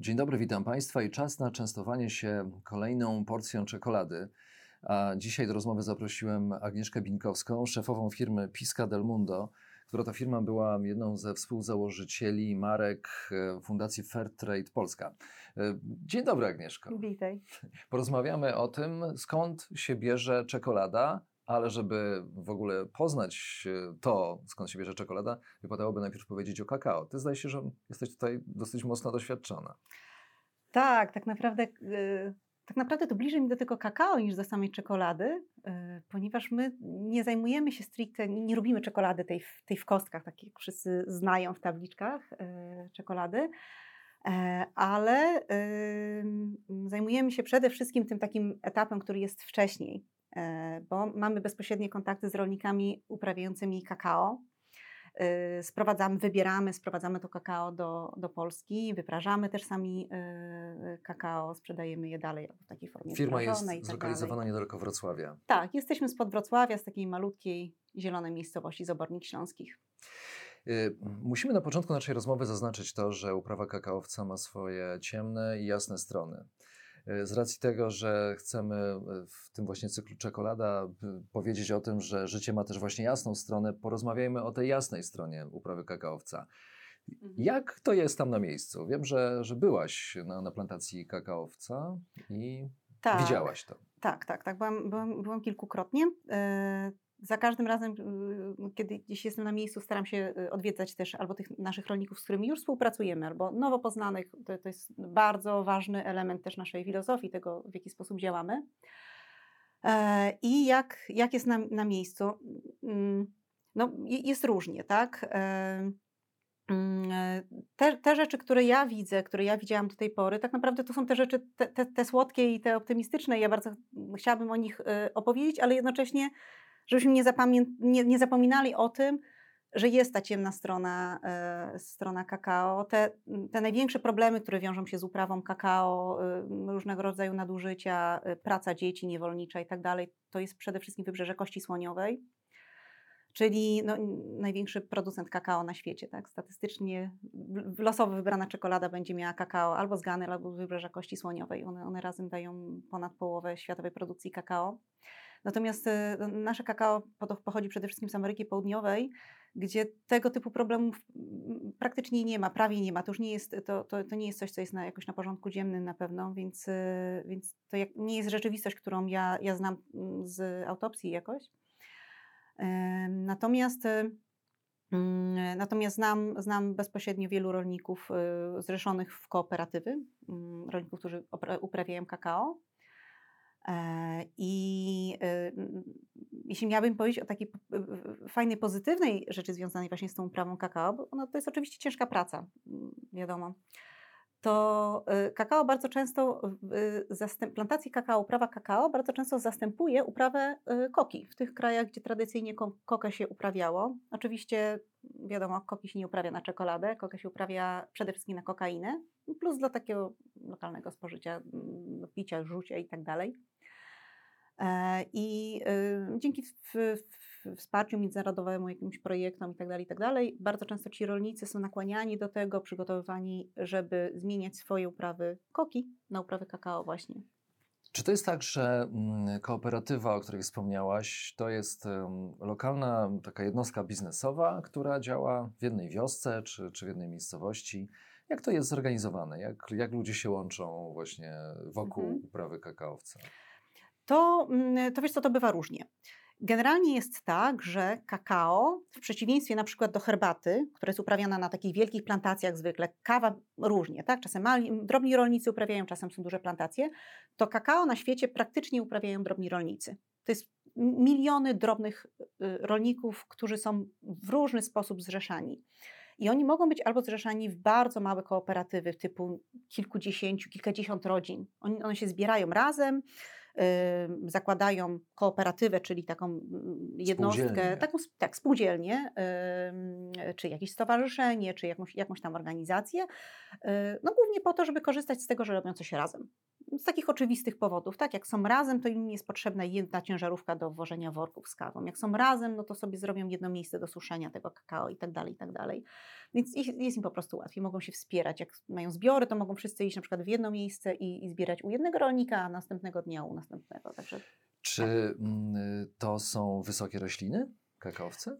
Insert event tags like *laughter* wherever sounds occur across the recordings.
Dzień dobry, witam Państwa i czas na częstowanie się kolejną porcją czekolady. A dzisiaj do rozmowy zaprosiłem Agnieszkę Binkowską, szefową firmy Pisca del Mundo, która to firma była jedną ze współzałożycieli marek e, Fundacji Fairtrade Polska. E, dzień dobry Agnieszko. Witaj. Porozmawiamy o tym, skąd się bierze czekolada, ale żeby w ogóle poznać e, to, skąd się bierze czekolada, wypadałoby najpierw powiedzieć o kakao. Ty zdaje się, że jesteś tutaj dosyć mocno doświadczona. Tak, tak naprawdę, yy, tak naprawdę to bliżej mi do tego kakao niż do samej czekolady, yy, ponieważ my nie zajmujemy się stricte, nie, robimy czekolady tej, tej w kostkach, tak jak wszyscy znają w tabliczkach czekolady, ale zajmujemy się przede wszystkim tym takim etapem, który jest wcześniej, E, bo mamy bezpośrednie kontakty z rolnikami uprawiającymi kakao. E, sprowadzamy, wybieramy, sprowadzamy to kakao do, do Polski, wyprażamy też sami e, kakao, sprzedajemy je dalej w takiej formie Firma jest tak zlokalizowana niedaleko Wrocławia. Tak, jesteśmy spod Wrocławia, z takiej malutkiej, zielonej miejscowości z Obornik Śląskich. Musimy na początku naszej rozmowy zaznaczyć to, że uprawa kakaowca ma swoje ciemne i jasne strony. E, z racji tego, że chcemy e, w tym właśnie cyklu czekolada powiedzieć o tym, że życie ma też właśnie jasną stronę, porozmawiajmy o tej jasnej stronie uprawy kakaowca. Mhm. Jak to jest tam na miejscu? Wiem, że, że byłaś na, na plantacji kakaowca i tak, widziałaś to. Tak, tak, tak. Byłam, byłam, byłam kilkukrotnie. E, za każdym razem, y, kiedy gdzieś jestem na miejscu, staram się y, odwiedzać też albo tych naszych rolników, z którymi już współpracujemy, albo nowo poznanych. To, to jest bardzo ważny element też naszej filozofii, tego w jaki sposób działamy. E, I jak, jak jest na, na miejscu? Mm, no, jest różnie, tak? E, mm, te, te, rzeczy, które ja widzę, które ja widziałam do tej pory, tak naprawdę to są te rzeczy, te, te, te słodkie i te optymistyczne. Ja bardzo chciałabym o nich y, opowiedzieć, ale jednocześnie żebyśmy nie, nie, nie zapominali o tym, że jest ta ciemna strona, e, strona kakao. Te, te największe problemy, które wiążą się z uprawą kakao, e, różnego rodzaju nadużycia, e, praca dzieci niewolnicza i tak dalej, to jest przede wszystkim wybrzeże Kości Słoniowej, czyli no, największy producent kakao na świecie. Tak? Statystycznie losowo wybrana czekolada będzie miała kakao albo z Gany, albo z wybrzeża Kości Słoniowej. One, one razem dają ponad połowę światowej produkcji kakao. Natomiast y, nasze kakao pochodzi przede wszystkim z Ameryki Południowej, gdzie tego typu problemów praktycznie nie ma, prawie nie ma. To już nie jest, to, to, to nie jest coś, co jest na, jakoś na porządku dziennym na pewno, więc, y, więc to jak, nie jest rzeczywistość, którą ja, ja znam z autopsji jakoś. Natomiast mm, Natomiast znam, znam bezpośrednio wielu rolników y, zrzeszonych w kooperatywy, rolników, którzy uprawiają kakao. E, I e, jeśli miałabym powiedzieć o takiej fajnej, pozytywnej rzeczy związanej właśnie z tą uprawą kakao, bo no, to jest oczywiście ciężka praca, wiadomo, to e, kakao bardzo często, plantacji kakao, uprawa kakao bardzo często zastępuje uprawę koki w tych krajach, gdzie tradycyjnie kokę się uprawiało. Oczywiście wiadomo, koki się nie uprawia na czekoladę, kokę się uprawia przede wszystkim na kokainę, plus dla takiego lokalnego spożycia, picia, rzucia i tak dalej. E, I y, dzięki wsparciu międzynarodowemu, jakimś projektom itd., tak itd., tak bardzo często ci rolnicy są nakłaniani do tego, przygotowywani, żeby zmieniać swoje uprawy koki na uprawy kakao właśnie. Czy to jest tak, że mm, kooperatywa, o której wspomniałaś, to jest lokalna taka jednostka biznesowa, która działa w jednej wiosce czy, czy w jednej miejscowości? Jak to jest zorganizowane? Jak, jak ludzie się łączą właśnie wokół mhm. uprawy kakaowca? To, mm, to wiesz co, to bywa różnie. Generalnie jest tak, że kakao, w przeciwieństwie na przykład do herbaty, która jest uprawiana na takich wielkich plantacjach zwykle, kawa różnie, tak? czasem mali, drobni rolnicy uprawiają, czasem są duże plantacje, to kakao na świecie praktycznie uprawiają drobni rolnicy. To jest miliony drobnych y, rolników, którzy są w różny sposób zrzeszani. I oni mogą być albo zrzeszani w bardzo małe kooperatywy typu kilkudziesięciu, kilkadziesiąt rodzin. Oni, one się zbierają razem, zakładają kooperatywę, czyli taką mm, jednostkę, taką tak, spółdzielnię, czy jakieś stowarzyszenie, czy jakąś, jakąś tam organizację, y, no głównie po to, żeby korzystać z tego, że robią coś razem z takich oczywistych powodów, tak? Jak są razem, to im jest potrzebna jedna ciężarówka do włożenia worków z kawą. Jak są razem, no to sobie zrobią jedno miejsce do suszenia tego kakao i tak dalej, i tak dalej. Więc jest im po prostu łatwiej, mogą się wspierać. Jak mają zbiory, to mogą wszyscy iść na przykład w jedno miejsce i, i zbierać u jednego rolnika, a następnego dnia u następnego. Także, Czy tak. to są wysokie rośliny? Kakaowce?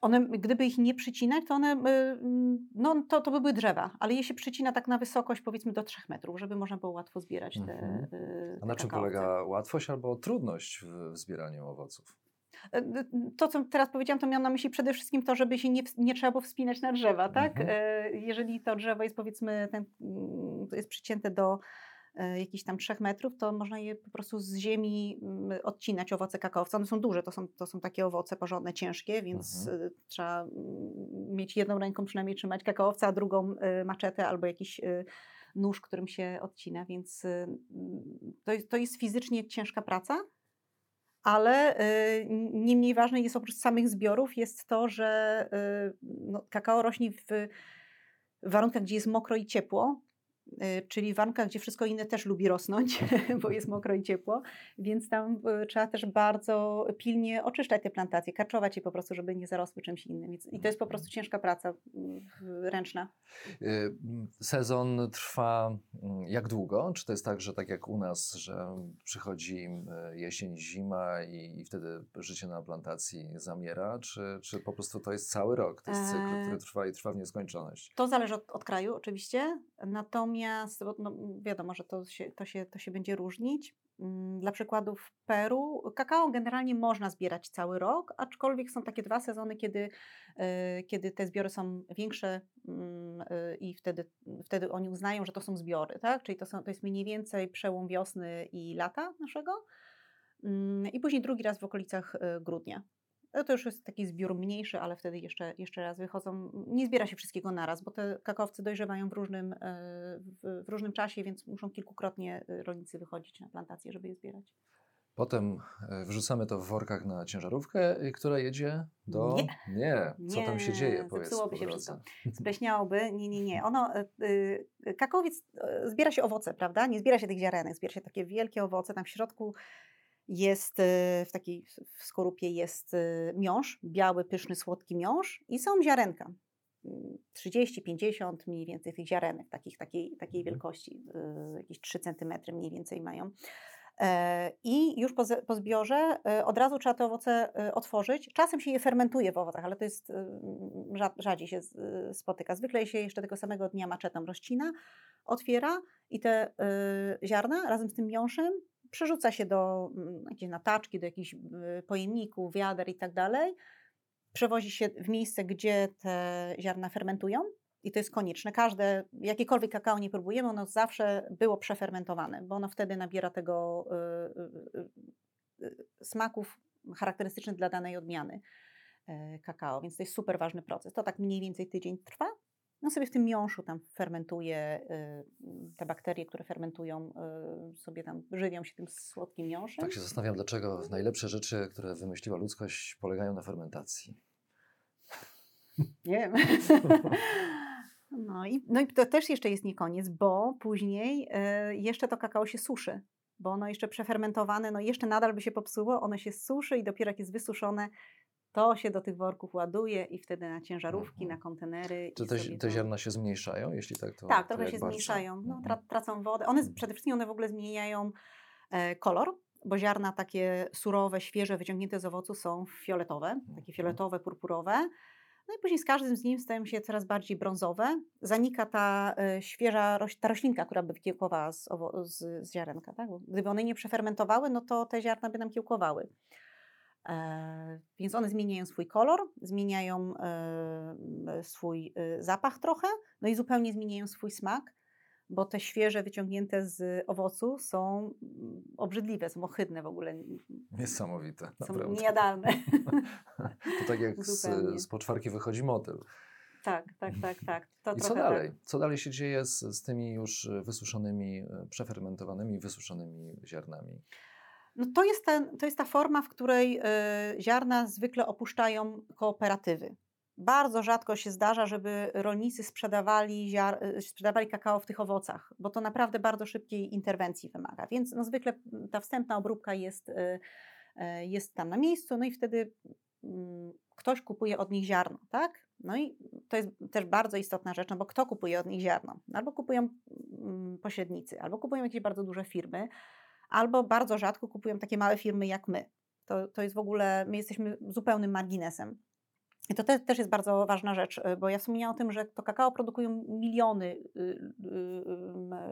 One, gdyby ich nie przycinać, to one, no to, to by były drzewa, ale je się przycina tak na wysokość powiedzmy do 3 metrów, żeby można było łatwo zbierać te, mhm. Y, A na czym polega łatwość albo trudność w, zbieraniu owoców? E, to, co teraz powiedziałam, to miałam na myśli przede wszystkim to, żeby się nie, nie trzeba było wspinać na drzewa, tak? Mhm. E, jeżeli to drzewo jest powiedzmy, ten, mm, jest przycięte do E, jakichś tam 3 metrów, to można je po prostu z ziemi mm, odcinać, owoce kakaowca. One są duże, to są, to są takie owoce porządne, ciężkie, więc mhm. E, trzeba mm, mieć jedną ręką przynajmniej trzymać kakaowca, a drugą e, maczetę albo jakiś nóż, którym się odcina, więc to, to jest fizycznie ciężka praca, ale niemniej ważne jest oprócz samych zbiorów jest to, że no, kakao rośnie w warunkach, gdzie jest mokro i ciepło, czyli w warunkach, gdzie wszystko inne też lubi rosnąć, *laughs* bo jest mokro i ciepło, więc tam y, trzeba też bardzo pilnie oczyszczać te plantacje, karczować je po prostu, żeby nie zarosły czymś innym. I to jest po prostu ciężka praca ręczna. Y, sezon trwa mm, jak długo? Czy to jest tak, że tak jak u nas, że przychodzi jesień, zima i, wtedy życie na plantacji zamiera? Czy, czy po prostu to jest cały rok, to jest cykl, który e, trwa i trwa w nieskończoność? To zależy od, od kraju oczywiście, natomiast Natomiast no, wiadomo, że to się, to, się, to się będzie różnić. Mm, dla przykładu w Peru kakao generalnie można zbierać cały rok, aczkolwiek są takie dwa sezony, kiedy, e, kiedy te zbiory są większe mm, e, i wtedy, wtedy oni uznają, że to są zbiory, tak? Czyli to, są, to jest mniej więcej przełom wiosny i lata naszego. Mm, I później drugi raz w okolicach e, grudnia. No to już jest taki zbiór mniejszy, ale wtedy jeszcze, jeszcze raz wychodzą. Nie zbiera się wszystkiego naraz, bo te kakaowce dojrzewają w różnym, e, w, w różnym czasie, więc muszą kilkukrotnie e, rolnicy wychodzić na plantację, żeby je zbierać. Potem e, wrzucamy to w workach na ciężarówkę, która jedzie do... Nie. Nie. Co nie. tam się dzieje? Zepsułoby się wszystko. Spleśniałoby. Nie, nie, nie. Ono, kakaowiec, zbiera się owoce, prawda? Nie zbiera się tych ziarenek, zbiera się takie wielkie owoce. Tam w środku jest y, w takiej w skorupie jest y, miąższ, biały, pyszny, słodki miąższ i są ziarenka. 30-50 mm, mniej więcej tych ziarenek, takich, takiej, takiej mhm. wielkości, y, jakieś 3 cm mniej więcej mają. E, I już po, po zbiorze od razu trzeba te owoce otworzyć. Czasem się je fermentuje w owocach, ale to jest rzadziej się spotyka. Zwykle się jeszcze tego samego dnia maczetą rozcina, otwiera i te ziarna razem z tym miąższem przerzuca się do mm, jakiejś nataczki, do jakichś y, pojemników, wiader i tak dalej. Przewozi się w miejsce, gdzie te ziarna fermentują i to jest konieczne. Każde, jakiekolwiek kakao nie próbujemy, ono zawsze było przefermentowane, bo ono wtedy nabiera tego y, y, smaków charakterystycznych dla danej odmiany kakao, więc to jest super ważny proces. To tak mniej więcej tydzień trwa no sobie w tym miąższu tam fermentuje y, te bakterie, które fermentują, y, sobie tam żywią się tym słodkim miąższem. Tak się zastanawiam, dlaczego najlepsze rzeczy, które wymyśliła ludzkość, polegają na fermentacji. Nie wiem. *laughs* No i, no i to też jeszcze jest nie koniec, bo później y, jeszcze to kakao się suszy, bo ono jeszcze przefermentowane, no jeszcze nadal by się popsuło, ono się suszy i dopiero jak jest wysuszone, to się do tych worków ładuje i wtedy na ciężarówki, mhm. na kontenery. Czy te, te ziarna się zmniejszają, jeśli tak? To, tak, trochę się bardzo? zmniejszają. No, tra, mhm. tracą wodę. One mhm. przede wszystkim one w ogóle zmieniają e, kolor, bo ziarna takie surowe, świeże, wyciągnięte z owocu są fioletowe, takie fioletowe, purpurowe. No i później z każdym z nich stają się coraz bardziej brązowe. Zanika ta e, świeża roś, ta roślinka, która by kiełkowała z, z, z ziarenka. Tak? Gdyby one nie przefermentowały, no to te ziarna by nam kiełkowały. E, więc one zmieniają swój kolor, zmieniają e, swój e, zapach trochę, no i zupełnie zmieniają swój smak, bo te świeże, wyciągnięte z owocu są mm, obrzydliwe, są ohydne w ogóle. Niesamowite. Są naprawdę. niejadalne. *laughs* to tak jak z, z poczwarki wychodzi motyl. Tak, tak, tak, tak. To I co dalej? Tak. Co dalej się dzieje z, z tymi już wysuszonymi, przefermentowanymi, wysuszonymi ziarnami? No to, jest ten, to jest ta forma, w której y, ziarna zwykle opuszczają kooperatywy. Bardzo rzadko się zdarza, żeby rolnicy sprzedawali, ziar, y, sprzedawali kakao w tych owocach, bo to naprawdę bardzo szybkiej interwencji wymaga. Więc no, zwykle ta wstępna obróbka jest, y, jest tam na miejscu, no i wtedy mm, ktoś kupuje od nich ziarno, tak? No i to jest też bardzo istotna rzecz, no bo kto kupuje od nich ziarno? Albo kupują mm, pośrednicy, albo kupują jakieś bardzo duże firmy, albo bardzo rzadko kupują takie małe firmy jak my. To, to jest w ogóle, my jesteśmy zupełnym marginesem. I to te, też jest bardzo ważna rzecz, y, bo ja wspomniałam o tym, że to kakao produkują miliony y,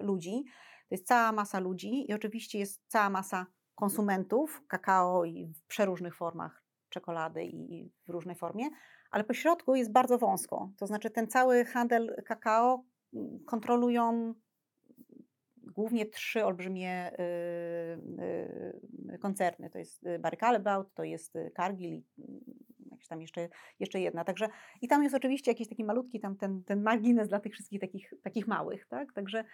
y, ludzi. To jest cała masa ludzi i oczywiście jest cała masa konsumentów kakao i w przeróżnych formach czekolady i w różnej formie, ale po środku jest bardzo wąsko. To znaczy ten cały handel kakao mm, kontrolują głównie trzy olbrzymie koncerny. To jest Barry Callebaut, to jest Cargill i jakaś tam jeszcze, jeszcze jedna. Także i tam jest oczywiście jakiś taki malutki tam ten, ten margines dla tych wszystkich takich, takich małych, tak? Także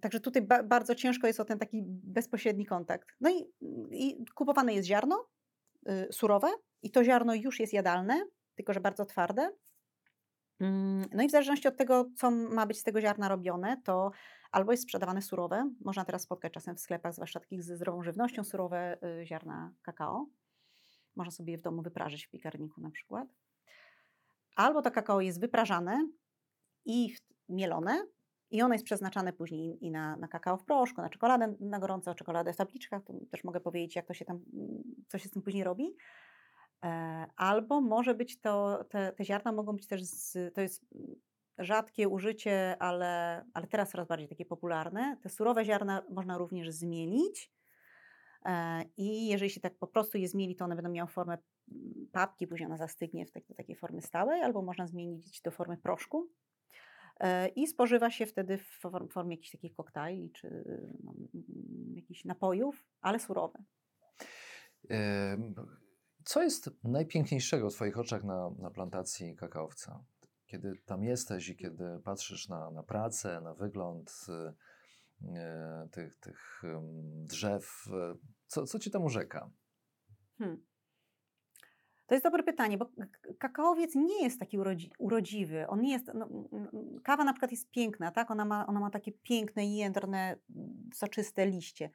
Także tutaj ba bardzo ciężko jest o ten taki bezpośredni kontakt. No i, i kupowane jest ziarno y, surowe i to ziarno już jest jadalne, tylko że bardzo twarde. Mm, no i w zależności od tego, co ma być z tego ziarna robione, to albo jest sprzedawane surowe, można teraz spotkać czasem w sklepach, zwłaszcza takich ze zdrową żywnością, surowe y, ziarna kakao, można sobie je w domu wyprażyć w piekarniku na przykład. Albo to kakao jest wyprażane i mielone i ono jest przeznaczane później i na, na kakao w proszku, na czekoladę na gorąco, czekoladę w tabliczkach. To też mogę powiedzieć, jak to się tam, co się z tym później robi. E, albo może być to, te, te ziarna mogą być też, z, to jest rzadkie użycie, ale, ale teraz coraz bardziej takie popularne. Te surowe ziarna można również zmielić E, I jeżeli się tak po prostu je zmieli, to one będą miały formę mm, papki, później ona zastygnie w do takiej formy stałej, albo można zmienić do formy proszku. E, I spożywa się wtedy w formie jakichś takich koktajli czy no, jakichś napojów, ale surowe. Co jest najpiękniejszego w Twoich oczach na, na plantacji kakaowca? Kiedy tam jesteś i kiedy patrzysz na, na pracę, na wygląd, E, tych, tych drzew? E, co, co ci tam urzeka? Hmm. To jest dobre pytanie, bo kakaowiec nie jest taki urodzi, urodziwy. On nie jest, no, kawa na przykład jest piękna, tak? Ona ma, ona ma takie piękne, jędrne, soczyste liście.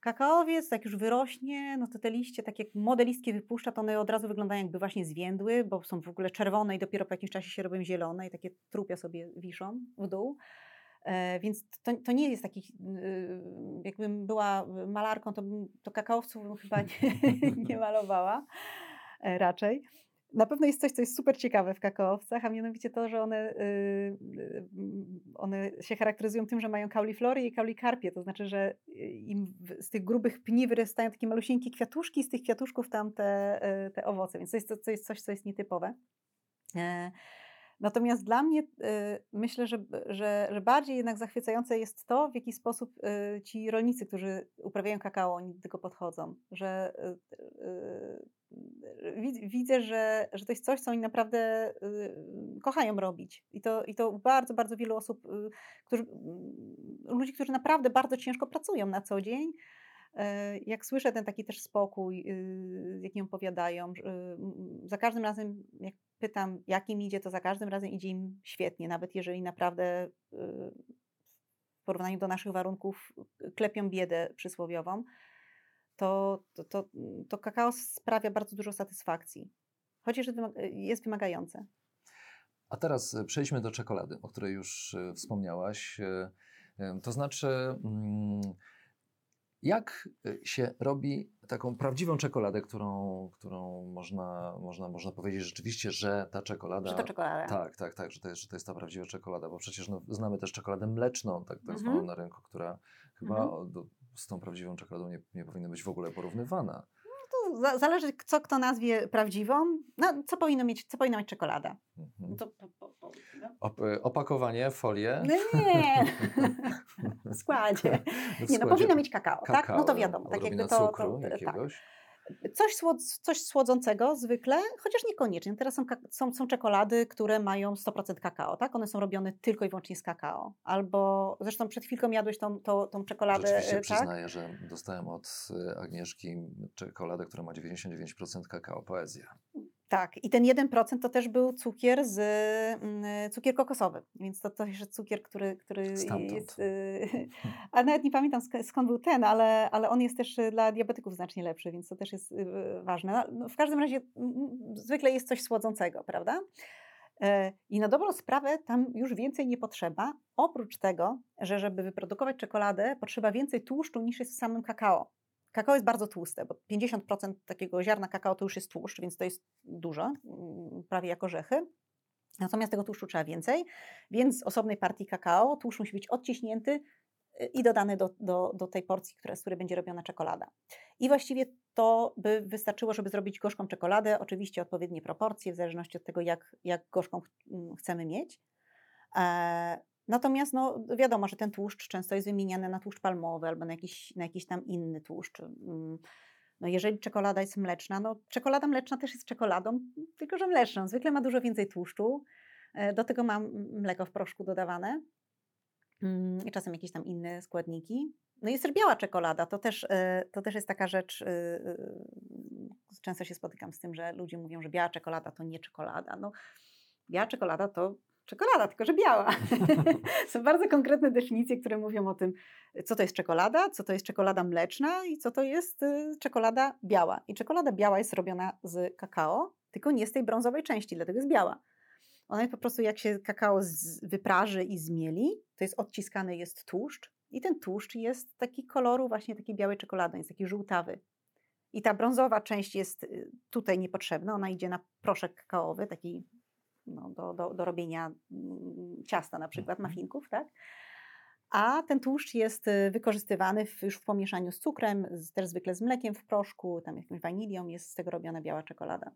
Kakaowiec, jak już wyrośnie, no to te liście, tak jak młode listki wypuszcza, to one od razu wyglądają jakby właśnie zwiędły, bo są w ogóle czerwone i dopiero po jakimś czasie się robią zielone i takie trupia sobie wiszą w dół. E, więc to, to nie jest taki, y, jakbym była malarką, to, to kakaowców bym chyba nie, *laughs* nie malowała e, raczej. Na pewno jest coś, co jest super ciekawe w kakaowcach, a mianowicie to, że one, y, y, one się charakteryzują tym, że mają kauliflory i kaulikarpie, to znaczy, że im z tych grubych pni wyrastają takie malusieńkie kwiatuszki, z tych kwiatuszków tam te, te owoce, więc to jest, to jest coś, co jest nietypowe. Natomiast dla mnie y, myślę, że, że, że bardziej jednak zachwycające jest to, w jaki sposób y, ci rolnicy, którzy uprawiają kakao, oni do tego podchodzą. Że y, widzę, że, że to jest coś, co oni naprawdę kochają robić. I to, i to bardzo, bardzo wielu osób, którzy, ludzi, którzy naprawdę bardzo ciężko pracują na co dzień, jak słyszę ten taki też spokój, y, jakim opowiadają, za każdym razem, jak pytam, jak im idzie, to za każdym razem idzie im świetnie, nawet jeżeli naprawdę y, w porównaniu do naszych warunków klepią biedę przysłowiową, to, to, to, to kakao sprawia bardzo dużo satysfakcji, chociaż jest wymagające. A teraz przejdźmy do czekolady, o której już e, wspomniałaś. E, to znaczy, mm, jak y, się robi taką prawdziwą czekoladę, którą, którą można, można, można powiedzieć rzeczywiście, że ta czekolada. Że to czekolada. Tak, tak, tak, że to jest, że to jest ta prawdziwa czekolada, bo przecież no, znamy też czekoladę mleczną, tak, tak zwaną mm -hmm. na rynku, która chyba mm -hmm. z tą prawdziwą czekoladą nie, nie powinna być w ogóle porównywana zależy, co kto nazwie prawdziwą. No, co, powinno mieć, co powinna mieć czekolada? To, po, po, no. Op opakowanie, folię? No nie, *laughs* w składzie. Nie, no powinno mieć kakao, kakao tak? No to wiadomo. Tak jakby to, cukru to, jakiegoś. Tak. Coś, coś słodzącego zwykle, chociaż niekoniecznie. Teraz są, są, są czekolady, które mają 100% kakao, tak? One są robione tylko i wyłącznie z kakao. Albo, zresztą przed chwilką jadłeś tą, tą, tą czekoladę, Rzeczywiście tak? przyznaję, że dostałem od y, Agnieszki czekoladę, która ma 99% kakao, poezja. Tak, i ten 1% to też był cukier z mm, cukier kokosowy, więc to też jest cukier, który, który Stamtąd. jest. Y, *laughs* a nawet nie pamiętam skąd był ten, ale, ale on jest też dla diabetyków znacznie lepszy, więc to też jest y, ważne. No, w każdym razie zwykle jest coś słodzącego, prawda? E, I na dobrą sprawę tam już więcej nie potrzeba, oprócz tego, że żeby wyprodukować czekoladę, potrzeba więcej tłuszczu niż jest w samym kakao. Kakao jest bardzo tłuste, bo 50% takiego ziarna kakao to już jest tłuszcz, więc to jest dużo, mm, prawie jak orzechy. Natomiast tego tłuszczu trzeba więcej, więc z osobnej partii kakao tłuszcz musi być odciśnięty y, i dodany do, do, do tej porcji, która, z której będzie robiona czekolada. I właściwie to by wystarczyło, żeby zrobić gorzką czekoladę, oczywiście odpowiednie proporcje, w zależności od tego, jak, jak gorzką mm, chcemy mieć. Natomiast no, wiadomo, że ten tłuszcz często jest wymieniany na tłuszcz palmowy albo na jakiś, na jakiś tam inny tłuszcz. Mm, no jeżeli czekolada jest mleczna, no czekolada mleczna też jest czekoladą, tylko że mleczną. Zwykle ma dużo więcej tłuszczu. E, do tego mam mleko w proszku dodawane mm, i czasem jakieś tam inne składniki. No jest też biała czekolada, to też, e, to też jest taka rzecz, e, często się spotykam z tym, że ludzie mówią, że biała czekolada to nie czekolada. No, biała czekolada to czekolada, tylko że biała. *laughs* Są bardzo konkretne definicje, które mówią o tym, co to jest czekolada, co to jest czekolada mleczna i co to jest y, czekolada biała. I czekolada biała jest robiona z kakao, tylko nie z tej brązowej części, dlatego jest biała. Ona jest po prostu, jak się kakao wypraży i zmieli, to jest odciskany, jest tłuszcz i ten tłuszcz jest taki koloru właśnie takiej białej czekolady, jest taki żółtawy. I ta brązowa część jest y, tutaj niepotrzebna, ona idzie na proszek kakaowy, taki no, do, do, do robienia mm, ciasta na przykład, mhm. mafinków, tak? A ten tłuszcz jest y, wykorzystywany w, już w pomieszaniu z cukrem, z, też zwykle z mlekiem w proszku, tam jakąś wanilią, jest z tego robiona biała czekolada.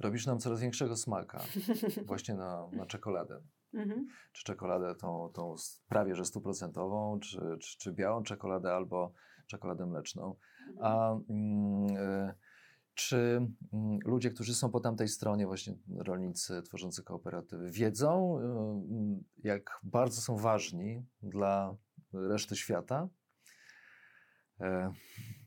Robisz nam coraz większego smaka *laughs* właśnie na, na czekoladę. Mhm. Czy czekoladę tą, tą prawie że stuprocentową, czy, czy, czy białą czekoladę albo czekoladę mleczną. Mhm. A, mm, y czy mm, ludzie, którzy są po tamtej stronie, właśnie rolnicy tworzący kooperatywy, wiedzą, y, jak bardzo są ważni dla reszty świata? E,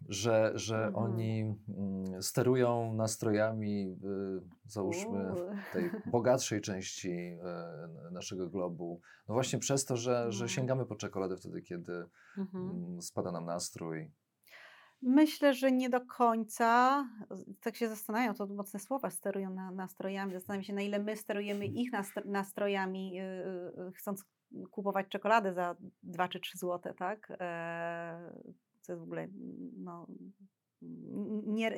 że, że mhm. oni mm, sterują nastrojami, y, załóżmy, tej bogatszej części e, naszego globu. No właśnie przez to, że, że mhm. sięgamy po czekoladę wtedy, kiedy mhm. Mm, spada nam nastrój, Myślę, że nie do końca. Tak się zastanawiam, to mocne słowa sterują na, nastrojami. Zastanawiam się, na ile my sterujemy ich nastrojami, yy, chcąc kupować czekoladę za 2 czy 3 złote, tak? E, co jest w ogóle no,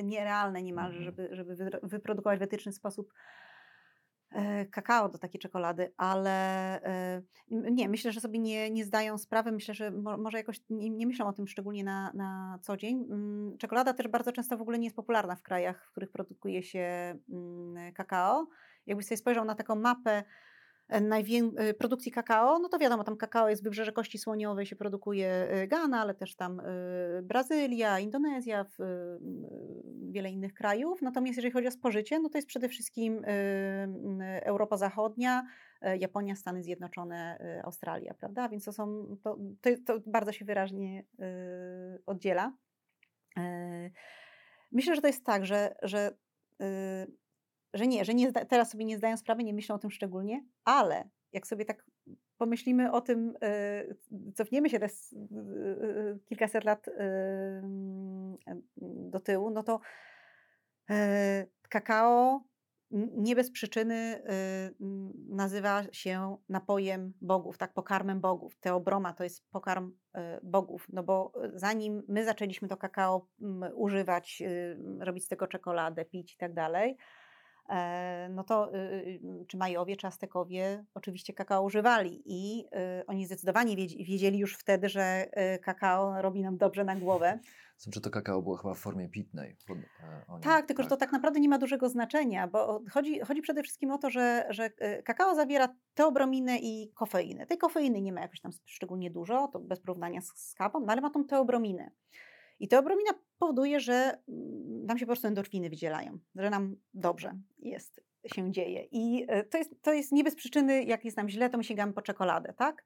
nierealne niemalże, mhm. żeby, żeby wyprodukować w etyczny sposób kakao do takiej czekolady, ale e, nie, myślę, że sobie nie, nie zdają sprawy, myślę, że może jakoś nie, nie myślą o tym szczególnie na, na co dzień. Mm, czekolada też bardzo często w ogóle nie jest popularna w krajach, w których produkuje się mm, kakao. Jakbyś sobie spojrzał na taką mapę E, najwię- e, produkcji kakao, no to wiadomo, tam kakao jest w wybrzeże Kości Słoniowej, się produkuje e, Ghana, ale też tam Brazylia, Indonezja, wiele innych krajów. Natomiast jeżeli chodzi o spożycie, no to jest przede wszystkim Europa Zachodnia, Japonia, Stany Zjednoczone, Australia, prawda? Więc to są, to, to, to bardzo się wyraźnie oddziela. Myślę, że to jest tak, że, że że nie, że nie, teraz sobie nie zdają sprawy, nie myślą o tym szczególnie, ale jak sobie tak pomyślimy o tym, yy, cofniemy się teraz yy, kilkaset lat do tyłu, no to kakao nie bez przyczyny nazywa się napojem bogów, tak, pokarmem bogów. Teobroma to jest pokarm bogów, no bo zanim my zaczęliśmy to kakao używać, robić z tego czekoladę, pić i tak dalej, no to y, y, czy Majowie, czy Aztekowie oczywiście kakao używali i y, oni zdecydowanie wiedzieli już wtedy, że kakao robi nam dobrze na głowę. *laughs* Znaczy to kakao było chyba w formie pitnej. E, oni, tak, tylko tak. że to tak naprawdę nie ma dużego znaczenia, bo chodzi, chodzi przede wszystkim o to, że, że kakao zawiera teobrominę i kofeinę. Tej kofeiny nie ma jakoś tam szczególnie dużo, to bez porównania z, z kawą, no ale ma tą teobrominę. I ta obromina powoduje, że mm, nam się po prostu endorfiny wydzielają, że nam dobrze jest, się dzieje. I e, to jest, to jest nie bez przyczyny, jak jest nam źle, to my sięgamy po czekoladę, tak?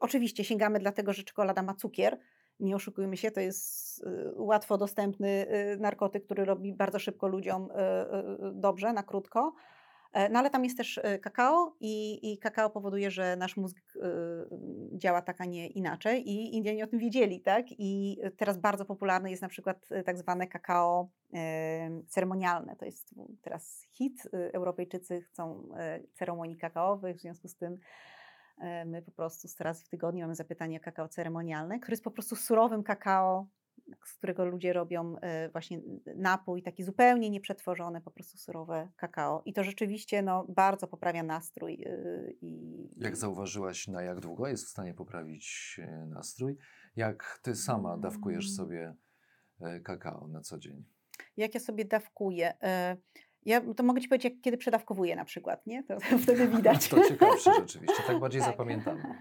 Oczywiście sięgamy dlatego, że czekolada ma cukier, nie oszukujmy się, to jest y, łatwo dostępny y, narkotyk, który robi bardzo szybko ludziom dobrze, na krótko. E, no ale tam jest też kakao i, i kakao powoduje, że nasz mózg działa tak, a nie inaczej i Indianie o tym wiedzieli, tak? I teraz bardzo popularne jest na przykład tak zwane kakao ceremonialne. To jest teraz hit. Europejczycy chcą e, ceremonii kakaowych, w związku z tym E, my po prostu raz w tygodniu mamy zapytanie kakao ceremonialne, które jest po prostu surowym kakao, z którego ludzie robią e, właśnie napój, taki zupełnie nieprzetworzone, po prostu surowe kakao. I to rzeczywiście no, bardzo poprawia nastrój. E, I... Jak zauważyłaś, na jak długo jest w stanie poprawić nastrój? Jak ty sama dawkujesz mm. sobie kakao na co dzień? Jak ja sobie dawkuję? Ja to mogę Ci powiedzieć, kiedy przedawkowuję na przykład, nie? To, to wtedy *laughs* widać. to ciekawsze *laughs* rzeczywiście, tak bardziej tak. zapamiętamy. *laughs*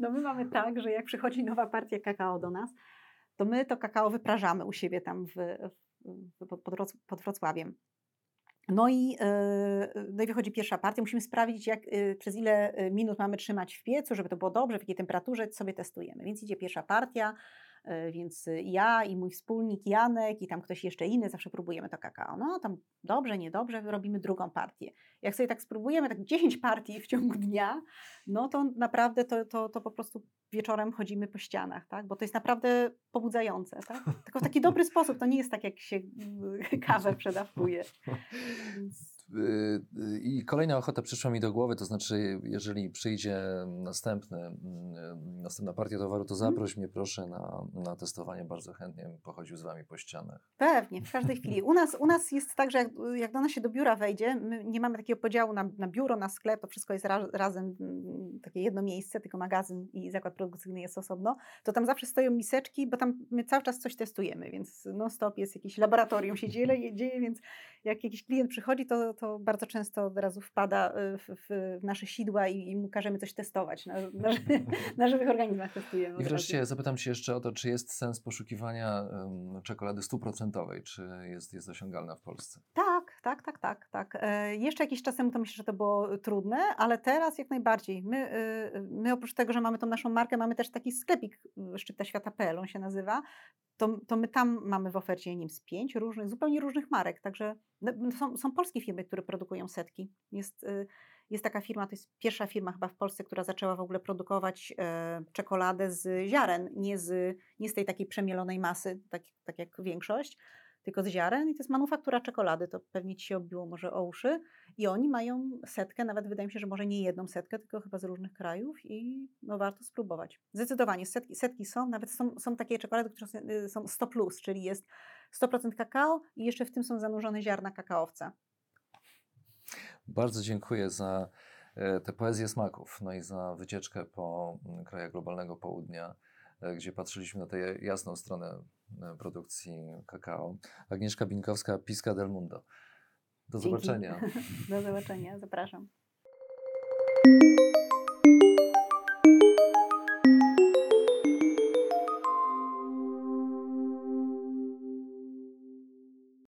No my mamy tak, że jak przychodzi nowa partia kakao do nas, to my to kakao wyprażamy u siebie tam w, w, pod, pod Wrocławiem. No i, yy, no i wychodzi pierwsza partia. Musimy sprawdzić, jak, yy, przez ile minut mamy trzymać w piecu, żeby to było dobrze, w jakiej temperaturze sobie testujemy. Więc idzie pierwsza partia, E, więc ja i mój wspólnik Janek i tam ktoś jeszcze inny zawsze próbujemy to kakao. No tam dobrze, niedobrze, robimy drugą partię. Jak sobie tak spróbujemy, tak 10 partii w ciągu dnia, no to naprawdę to, to, to po prostu wieczorem chodzimy po ścianach, tak? bo to jest naprawdę pobudzające. Tak? Tylko w taki dobry sposób, to nie jest tak, jak się *laughs* kawę przedawkuje. *laughs* Więc... I kolejna ochota przyszła mi do głowy, to znaczy, jeżeli przyjdzie następny, mm, następna partia towaru, to mhm. zaproś mnie proszę na, na testowanie. Bardzo chętnie pochodził z Wami po ścianach. Pewnie, w każdej chwili. U nas, u nas jest tak, że jak, jak do nas się do biura wejdzie, my nie mamy takiego podziału na, na biuro, na sklep, to wszystko jest ra, razem mm, takie jedno miejsce, tylko magazyn i zakład produkcyjny jest osobno, to tam zawsze stoją miseczki, bo tam my cały czas coś testujemy, więc non stop jest jakieś laboratorium się dzieje, dzieje więc jak jakiś klient przychodzi, to to bardzo często od razu wpada y, w, w nasze sidła i, i mu każemy coś testować. Na, na, *laughs* na żywych organizmach testujemy. I wreszcie zapytam Cię jeszcze o to, czy jest sens poszukiwania um, czekolady stuprocentowej, czy jest, jest osiągalna w Polsce? Tak, tak, tak, tak. tak. E, jeszcze jakiś czas temu to myślę, że to było trudne, ale teraz jak najbardziej. My, y, my oprócz tego, że mamy tą naszą markę, mamy też taki sklepik y, Szczypta Świata.pl, on się nazywa, to, to my tam mamy w ofercie nim z pięć różnych, zupełnie różnych marek, także są, są polskie firmy, które produkują setki. Jest, y, jest taka firma, to jest pierwsza firma chyba w Polsce, która zaczęła w ogóle produkować e, czekoladę z ziaren, nie z, nie z tej takiej przemielonej masy, tak, tak jak większość, tylko z ziaren i to jest manufaktura czekolady, to pewnie Ci się obiło może o uszy i oni mają setkę, nawet wydaje mi się, że może nie jedną setkę, tylko chyba z różnych krajów i no warto spróbować. Zdecydowanie, setki, setki są, nawet są, są takie czekolady, które są 100+, plus, czyli jest 100% kakao i jeszcze w tym są zanurzone ziarna kakaowca. Bardzo dziękuję za e, tę poezję smaków, no i za wycieczkę po mm, krajach globalnego południa, e, gdzie patrzyliśmy na tę jasną stronę e, produkcji kakao. Agnieszka Binkowska, Piska del Mundo. Do Dzięki. zobaczenia. *laughs* Do zobaczenia, zapraszam.